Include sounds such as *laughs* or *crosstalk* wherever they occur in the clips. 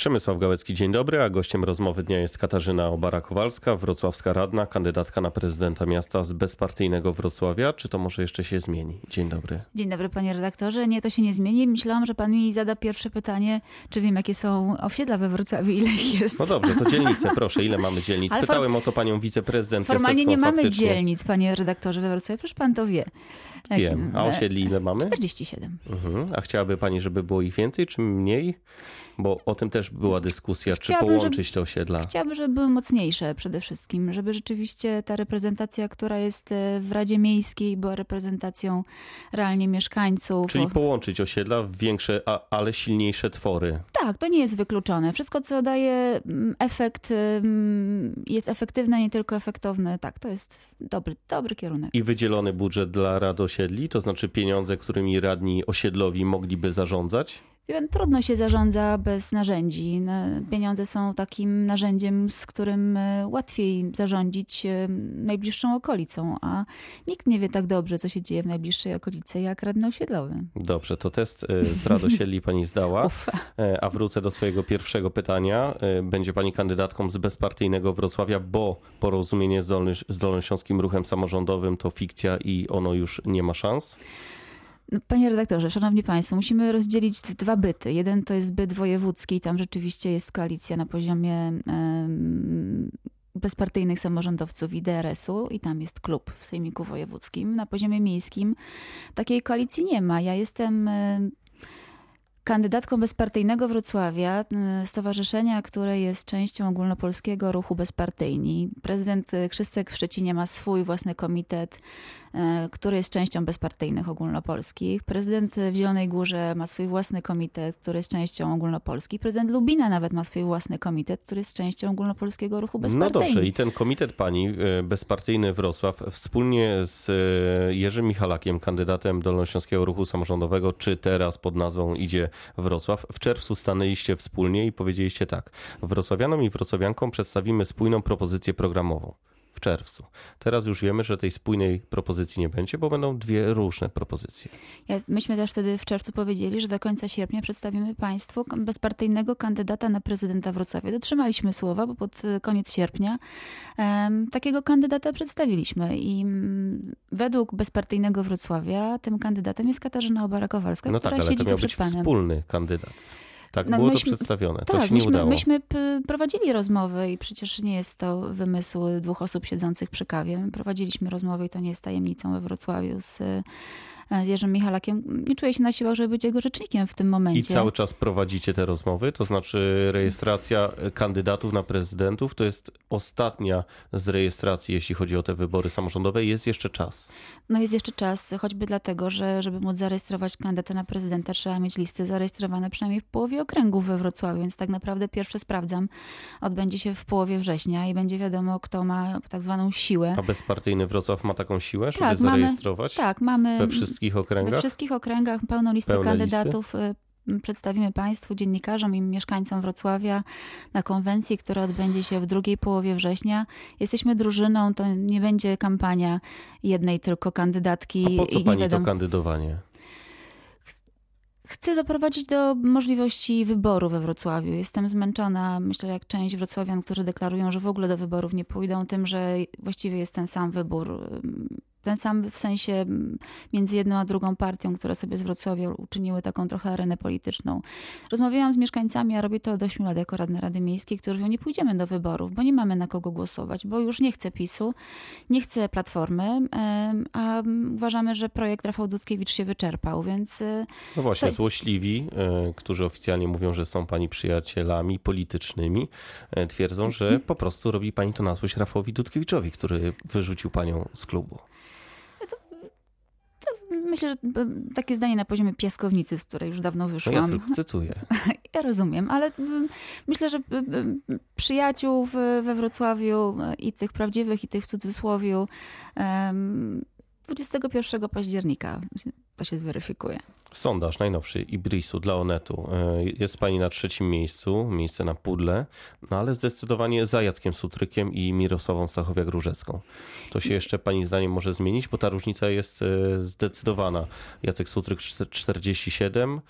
Przemysław Gałecki, dzień dobry, a gościem rozmowy dnia jest Katarzyna Obara-Kowalska, wrocławska radna, kandydatka na prezydenta miasta z bezpartyjnego Wrocławia. Czy to może jeszcze się zmieni? Dzień dobry. Dzień dobry panie redaktorze. Nie, to się nie zmieni. Myślałam, że pan mi zada pierwsze pytanie, czy wiem jakie są osiedla we Wrocławiu, ile ich jest. No dobrze, to *laughs* dzielnice, proszę, ile mamy dzielnic? Ale Pytałem o to panią wiceprezydent Formalnie Piasecką, nie mamy faktycznie. dzielnic, panie redaktorze, we Wrocławiu. Przecież pan to wie. Jak- Wiem, a osiedli ile mamy? 47. Mhm. A chciałaby pani, żeby było ich więcej czy mniej? Bo o tym też była dyskusja, czy połączyć te osiedla. Chciałabym, żeby były mocniejsze przede wszystkim, żeby rzeczywiście ta reprezentacja, która jest e, w Radzie Miejskiej, była reprezentacją realnie mieszkańców. Czyli połączyć osiedla w większe, a, ale silniejsze twory. Tak, to nie jest wykluczone. Wszystko, co daje mm, efekt, jest efektywne, nie tylko efektowne. Tak, to jest dobry, dobry kierunek. I wydzielony budżet dla rad osiedli, to znaczy pieniądze, którymi radni osiedlowi mogliby zarządzać? Trudno się zarządza bez narzędzi. Na- Pieniądze są takim narzędziem, z którym e, łatwiej zarządzić e, najbliższą okolicą, a nikt nie wie tak dobrze, co się dzieje w najbliższej okolicy, jak radny osiedlowy. Dobrze, to test y, z rad osiedli pani zdała. *laughs* Ufa. E, A wrócę do swojego pierwszego pytania. E, Będzie pani kandydatką z bezpartyjnego Wrocławia, bo porozumienie z, Dolny, z Dolnośląskim Ruchem Samorządowym to fikcja i ono już nie ma szans? No, Panie redaktorze, szanowni państwo, musimy rozdzielić dwa byty. Jeden to jest byt wojewódzki, tam rzeczywiście jest koalicja na poziomie bezpartyjnych samorządowców i DRS-u i tam jest klub w Sejmiku Wojewódzkim. Na poziomie miejskim takiej koalicji nie ma. Ja jestem em, kandydatką bezpartyjnego Wrocławia, e, stowarzyszenia, które jest częścią ogólnopolskiego ruchu bezpartyjni. Prezydent e, Krzystek w Szczecinie ma swój własny komitet, e, który jest częścią bezpartyjnych ogólnopolskich. Prezydent w Zielonej Górze ma swój własny komitet, który jest częścią ogólnopolskich. Prezydent Lubina nawet ma swój własny komitet, który jest częścią ogólnopolskiego ruchu No bezpartyjnego. dobrze, i ten komitet pani, e, bezpartyjny Wrocław, wspólnie z e, Jerzym Michalakiem, kandydatem Dolnośląskiego Ruchu Samorządowego, czy teraz pod nazwą idzie Wrocław, w czerwcu stanęliście wspólnie i powiedzieliście tak. Wrocławianom i wrocławiankom przedstawimy spójną propozycję programową. W czerwcu. Teraz już wiemy, że tej spójnej propozycji nie będzie, bo będą dwie różne propozycje. Myśmy też wtedy w czerwcu powiedzieli, że do końca sierpnia przedstawimy Państwu bezpartyjnego kandydata na prezydenta Wrocławia. Dotrzymaliśmy słowa, bo pod e, koniec sierpnia em, takiego kandydata przedstawiliśmy i mm, według bezpartyjnego Wrocławia tym kandydatem jest Katarzyna Obara-Kowalska, No tak, która ale siedzi to miał tu być Panem. wspólny kandydat. Tak No było to myśmy- przedstawione. To Tak, się nie myśmy, udało. myśmy prowadzili rozmowy i przecież nie jest to wymysł dwóch osób siedzących przy kawie. My Prowadziliśmy rozmowy i to nie jest tajemnicą we Wrocławiu z, z Jerzym Michalakiem. Nie czuję się na siłach, żeby być jego rzecznikiem w tym momencie. I cały czas prowadzicie te rozmowy, to znaczy rejestracja kandydatów na prezydentów to jest ostatnia z rejestracji, jeśli chodzi o te wybory samorządowe. Jest jeszcze czas. No jest jeszcze czas, choćby dlatego, że żeby móc zarejestrować kandydata na prezydenta, trzeba mieć listy zarejestrowane przynajmniej w połowie okręgów we Wrocławiu, więc tak naprawdę pierwsze sprawdzam odbędzie się w połowie września i będzie wiadomo, kto ma tak zwaną siłę. A bezpartyjny Wrocław ma taką siłę, żeby Tak, mamy- zarejestrować Tak, mamy we wszystkich we okręgach? wszystkich okręgach pełną listę Pełne kandydatów. y, Przedstawimy Państwu, dziennikarzom i mieszkańcom Wrocławia na konwencji, która odbędzie się w drugiej połowie września. Jesteśmy drużyną, to nie będzie kampania jednej tylko kandydatki. A po co pani to wiadomo- kandydowanie? Chcę doprowadzić do możliwości wyboru we Wrocławiu. Jestem zmęczona, myślę, jak część wrocławian, którzy deklarują, że w ogóle do wyborów nie pójdą, tym, że właściwie jest ten sam wybór. Ten sam w sensie między jedną a drugą partią, które sobie z Wrocławia uczyniły taką trochę arenę polityczną. Rozmawiałam z mieszkańcami, a robię to od 8 lat jako radna Rady Miejskiej, którzy mówią, nie pójdziemy do wyborów, bo nie mamy na kogo głosować, bo już nie chce PiSu, nie chce Platformy, a uważamy, że projekt Rafał Dudkiewicz się wyczerpał, więc y, No właśnie, To- złośliwi, e, którzy oficjalnie mówią, że są pani przyjacielami politycznymi, e, twierdzą, że Mhm. po prostu robi pani to na złość Rafałowi Dudkiewiczowi, który wyrzucił panią z klubu. Myślę, że takie zdanie na poziomie piaskownicy, z której już dawno No ja wyszłam. tylko cytuję. *laughs* Ja rozumiem, ale myślę, że przyjaciół we Wrocławiu e, i tych prawdziwych, i tych w cudzysłowiu 21 października to się zweryfikuje. Sondaż najnowszy Ibrisu dla Onetu. E, Jest pani na trzecim miejscu, miejsce na pudle, no ale zdecydowanie za Jackiem Sutrykiem i Mirosławą Stachowiak-Różecką. To się jeszcze pani zdaniem może zmienić, bo ta różnica jest e, zdecydowana. Jacek Sutryk czter- 47,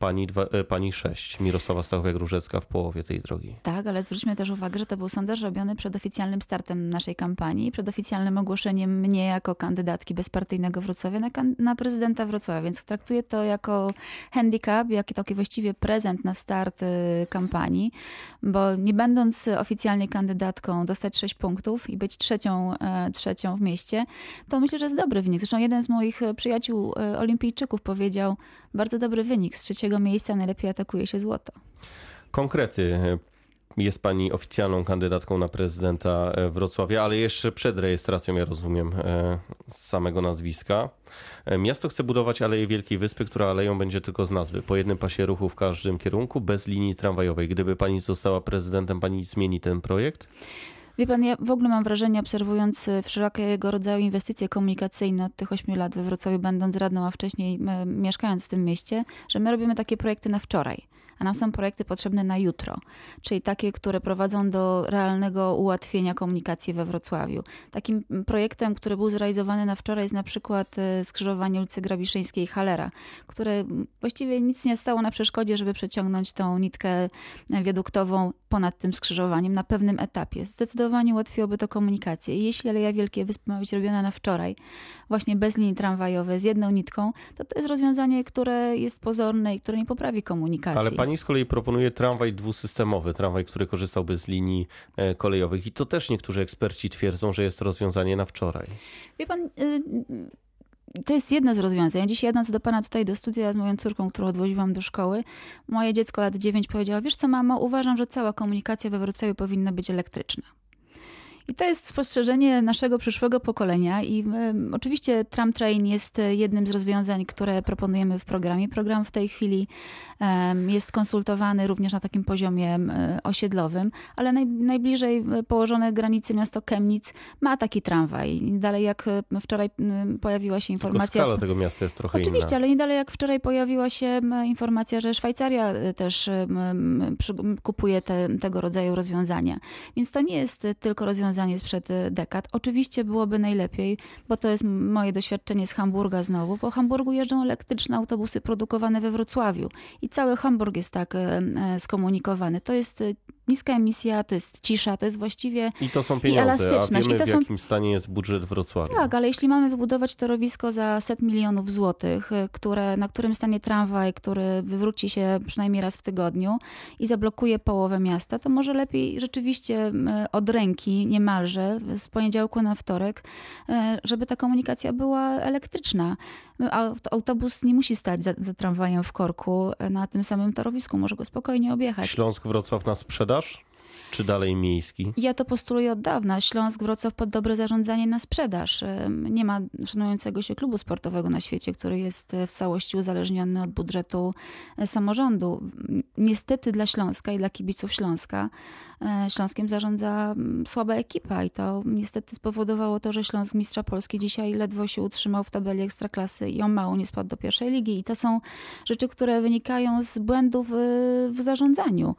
pani, dwa, e, pani 6, Mirosława Stachowiak-Różecka w połowie tej drogi. Tak, ale zwróćmy też uwagę, że to był sondaż robiony przed oficjalnym startem naszej kampanii, przed oficjalnym ogłoszeniem mnie jako kandydatki bezpartyjnego Wrocławia na, na prezydenta Wrocławia, więc traktuję to jako handicap, jak taki właściwie prezent na start y, kampanii, bo nie będąc oficjalnie kandydatką dostać 6 punktów i być trzecią, e, trzecią w mieście, to myślę, że jest dobry wynik. Zresztą jeden z moich przyjaciół e, olimpijczyków powiedział, bardzo dobry wynik, z trzeciego miejsca najlepiej atakuje się złoto. Konkrety. Jest pani oficjalną kandydatką na prezydenta e, Wrocławia, ale jeszcze przed rejestracją, ja rozumiem, z samego nazwiska. Miasto chce budować Aleję Wielkiej Wyspy, która aleją będzie tylko z nazwy. Po jednym pasie ruchu w każdym kierunku, bez linii tramwajowej. Gdyby pani została prezydentem, pani zmieni ten projekt? Wie pan, ja w ogóle mam wrażenie, obserwując y, wszelkiego rodzaju inwestycje komunikacyjne od tych ośmiu lat we Wrocławiu, będąc radną, a wcześniej mieszkając w tym mieście, że my robimy takie projekty na wczoraj a nam są projekty potrzebne na jutro, czyli takie, które prowadzą do realnego ułatwienia komunikacji we Wrocławiu. Takim projektem, który był zrealizowany na wczoraj jest na przykład e, skrzyżowanie ulicy Grabiszyńskiej i Halera, które właściwie nic nie stało na przeszkodzie, żeby przeciągnąć tą nitkę wiaduktową ponad tym skrzyżowaniem na pewnym etapie. Zdecydowanie ułatwiłoby to komunikację. Jeśli Aleja Wielkie Wyspy ma być robiona na wczoraj, właśnie bez linii tramwajowej, z jedną nitką, to to jest rozwiązanie, które jest pozorne i które nie poprawi komunikacji. Ale pani z kolei proponuje tramwaj dwusystemowy, tramwaj, który korzystałby z linii e, kolejowych i to też niektórzy eksperci twierdzą, że jest rozwiązanie na wczoraj. Wie pan... Y to jest jedno z rozwiązań. Dziś jadąc do pana tutaj do studia z moją córką, którą odwoziłam do szkoły, moje dziecko lat 9 powiedziało, wiesz co mamo, uważam, że cała komunikacja we Wrocławiu powinna być elektryczna. I to jest spostrzeżenie naszego przyszłego pokolenia i y, oczywiście tramtrain jest jednym z rozwiązań, które proponujemy w programie. Program w tej chwili y, jest konsultowany również na takim poziomie y, osiedlowym, ale naj, najbliżej położone granicy miasto Chemnitz ma taki tramwaj. I dalej jak wczoraj pojawiła się informacja... Tylko skala tego miasta jest trochę Oczywiście, inna. ale nie dalej jak wczoraj pojawiła się informacja, że Szwajcaria też kupuje te, tego rodzaju rozwiązania. Więc to nie jest tylko rozwiązanie rozwiązanie sprzed y, dekad. Oczywiście byłoby najlepiej, bo to jest moje doświadczenie z Hamburga znowu. Po Hamburgu jeżdżą elektryczne autobusy produkowane we Wrocławiu i cały Hamburg jest tak y, y, skomunikowany. To jest niska emisja, to jest cisza, to jest właściwie I to są pieniądze, a wiemy w jakim stanie jest budżet Wrocławia. Tak, ale jeśli mamy wybudować torowisko za set milionów złotych, które, na którym stanie tramwaj, który wywróci się przynajmniej raz w tygodniu i zablokuje połowę miasta, to może lepiej rzeczywiście od ręki, niemalże, z poniedziałku na wtorek, e, żeby ta komunikacja była elektryczna. Autobus nie musi stać za, za tramwajem w korku na tym samym torowisku, może go spokojnie objechać. Śląsk-Wrocław na sprzedaż? Czy dalej miejski? Ja to postuluję od dawna. Śląsk, Wrocław pod dobre zarządzanie na sprzedaż. Nie ma szanującego się klubu sportowego na świecie, który jest w całości uzależniony od budżetu e, samorządu. Niestety dla Śląska i dla kibiców Śląska e, Śląskiem zarządza słaba ekipa i to niestety spowodowało to, że Śląsk Mistrza Polski dzisiaj ledwo się utrzymał w tabeli Ekstraklasy i on mało nie spadł do pierwszej ligi. I to są rzeczy, które wynikają z błędów w zarządzaniu.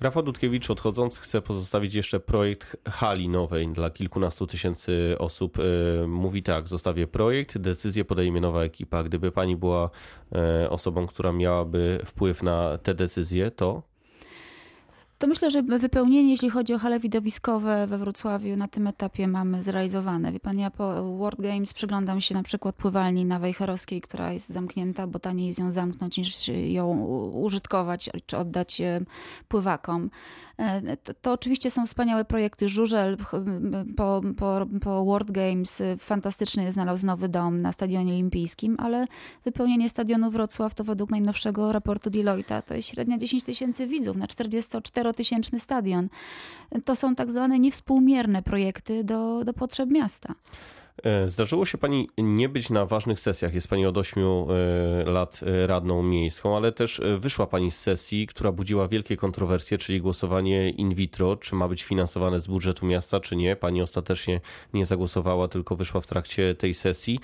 Rafał Dudkiewicz odchodząc chce pozostawić jeszcze projekt hali nowej dla kilkunastu tysięcy osób. E, mówi tak, zostawię projekt, decyzję podejmie nowa ekipa. Gdyby pani była e, osobą, która miałaby wpływ na te decyzje, to to myślę, że wypełnienie, jeśli chodzi o hale widowiskowe we Wrocławiu, na tym etapie mamy zrealizowane. Wie pan, ja po World Games przyglądam się na przykład pływalni na Wejherowskiej, która jest zamknięta, bo taniej jest ją zamknąć niż ją użytkować czy oddać e, pływakom. E, to, to, oczywiście są wspaniałe projekty. Żużel po, po, po World Games fantastycznie znalazł nowy dom na Stadionie Olimpijskim, ale wypełnienie stadionu Wrocław to według najnowszego raportu Deloitte to jest średnia 10 tysięcy widzów na 44-tysięczny stadion. To są tak zwane niewspółmierne projekty do, do potrzeb miasta. E, zdarzyło się pani nie być na ważnych sesjach. Jest pani od 8 e, lat e, radną miejską, ale też wyszła pani z sesji, która budziła wielkie kontrowersje, czyli głosowanie in vitro, czy ma być finansowane z budżetu miasta, czy nie. Pani ostatecznie nie zagłosowała, tylko wyszła w trakcie tej sesji.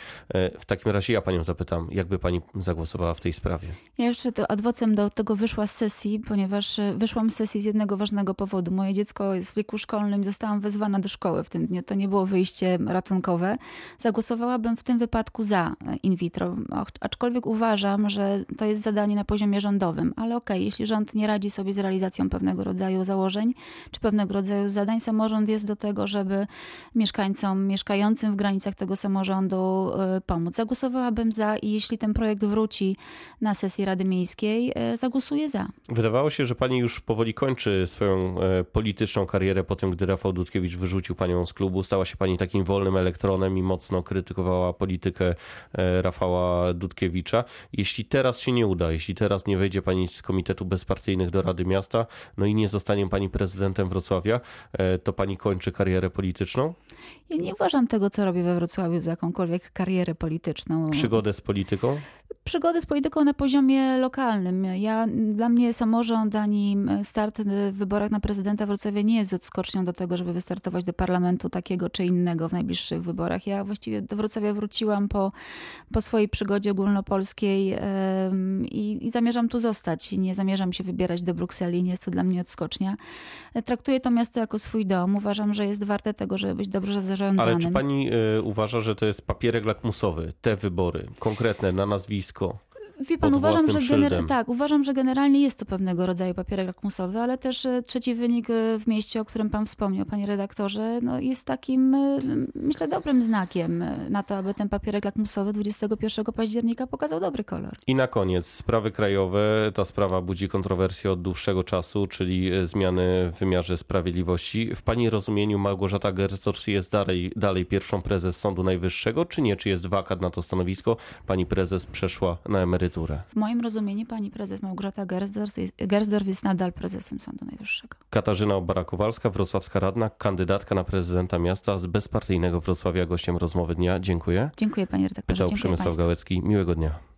W takim razie ja panią zapytam, jakby pani zagłosowała w tej sprawie? Ja jeszcze to adwocem do tego wyszła z sesji, ponieważ wyszłam z sesji z jednego ważnego powodu. Moje dziecko jest w wieku szkolnym, zostałam wezwana do szkoły w tym dniu. To nie było wyjście ratunkowe. Zagłosowałabym w tym wypadku za in vitro, aczkolwiek uważam, że to jest zadanie na poziomie rządowym. Ale okej, okay, jeśli rząd nie radzi sobie z realizacją pewnego rodzaju założeń czy pewnego rodzaju zadań, samorząd jest do tego, żeby mieszkańcom mieszkającym w granicach tego samorządu y, pomóc. Zagłosowałabym za i jeśli ten projekt wróci na sesję Rady Miejskiej, y, zagłosuję za. Wydawało się, że pani już powoli kończy swoją e, polityczną karierę po tym, gdy Rafał Dudkiewicz wyrzucił panią z klubu. Stała się pani takim wolnym elektronem i mocno krytykowała politykę e, Rafała Dudkiewicza. Jeśli teraz się nie uda, jeśli teraz nie wejdzie pani z Komitetu Bezpartyjnych do Rady Miasta, no i nie zostanie pani prezydentem Wrocławia, e, to pani kończy karierę polityczną? Ja nie uważam tego, co robię we Wrocławiu za jakąkolwiek karierę polityczną. Przygodę z polityką? Przygodę z polityką na poziomie lokalnym. Ja, dla mnie samorząd ani start w wyborach na prezydenta Wrocławia nie jest odskocznią do tego, żeby wystartować do parlamentu takiego czy innego w najbliższych wyborach. Ja właściwie do Wrocławia wróciłam po, po swojej przygodzie ogólnopolskiej i, i zamierzam tu zostać. Nie zamierzam się wybierać do Brukseli, nie jest to dla mnie odskocznia. Traktuję to miasto jako swój dom. Uważam, że jest warte tego, żeby być dobrze zarządzanym. Ale czy pani y, uważa, że to jest papierek lakmusowy, te wybory, konkretne na nazwisko? Wie pan, uważam że, gener- tak, uważam, że generalnie jest to pewnego rodzaju papierek lakmusowy, ale też e, trzeci wynik e, w mieście, o którym pan wspomniał, panie redaktorze, no jest takim, e, myślę, dobrym znakiem na to, aby ten papierek lakmusowy 21 października pokazał dobry kolor. I na koniec sprawy krajowe. Ta sprawa budzi kontrowersje od dłuższego czasu, czyli zmiany w wymiarze sprawiedliwości. W pani rozumieniu Małgorzata Gersdorf jest dalej, dalej pierwszą prezes Sądu Najwyższego, czy nie? Czy jest wakat na to stanowisko? Pani prezes przeszła na emeryturę emeryturę. W moim rozumieniu pani prezes Małgorzata Gersdorf jest, Gersdorf jest nadal prezesem Sądu Najwyższego. Katarzyna Barakowalska, wrocławska radna, kandydatka na prezydenta miasta z bezpartyjnego Wrocławia, gościem rozmowy dnia. Dziękuję. Dziękuję panie redaktorze. Pytał Przemysław Gałecki. Miłego dnia.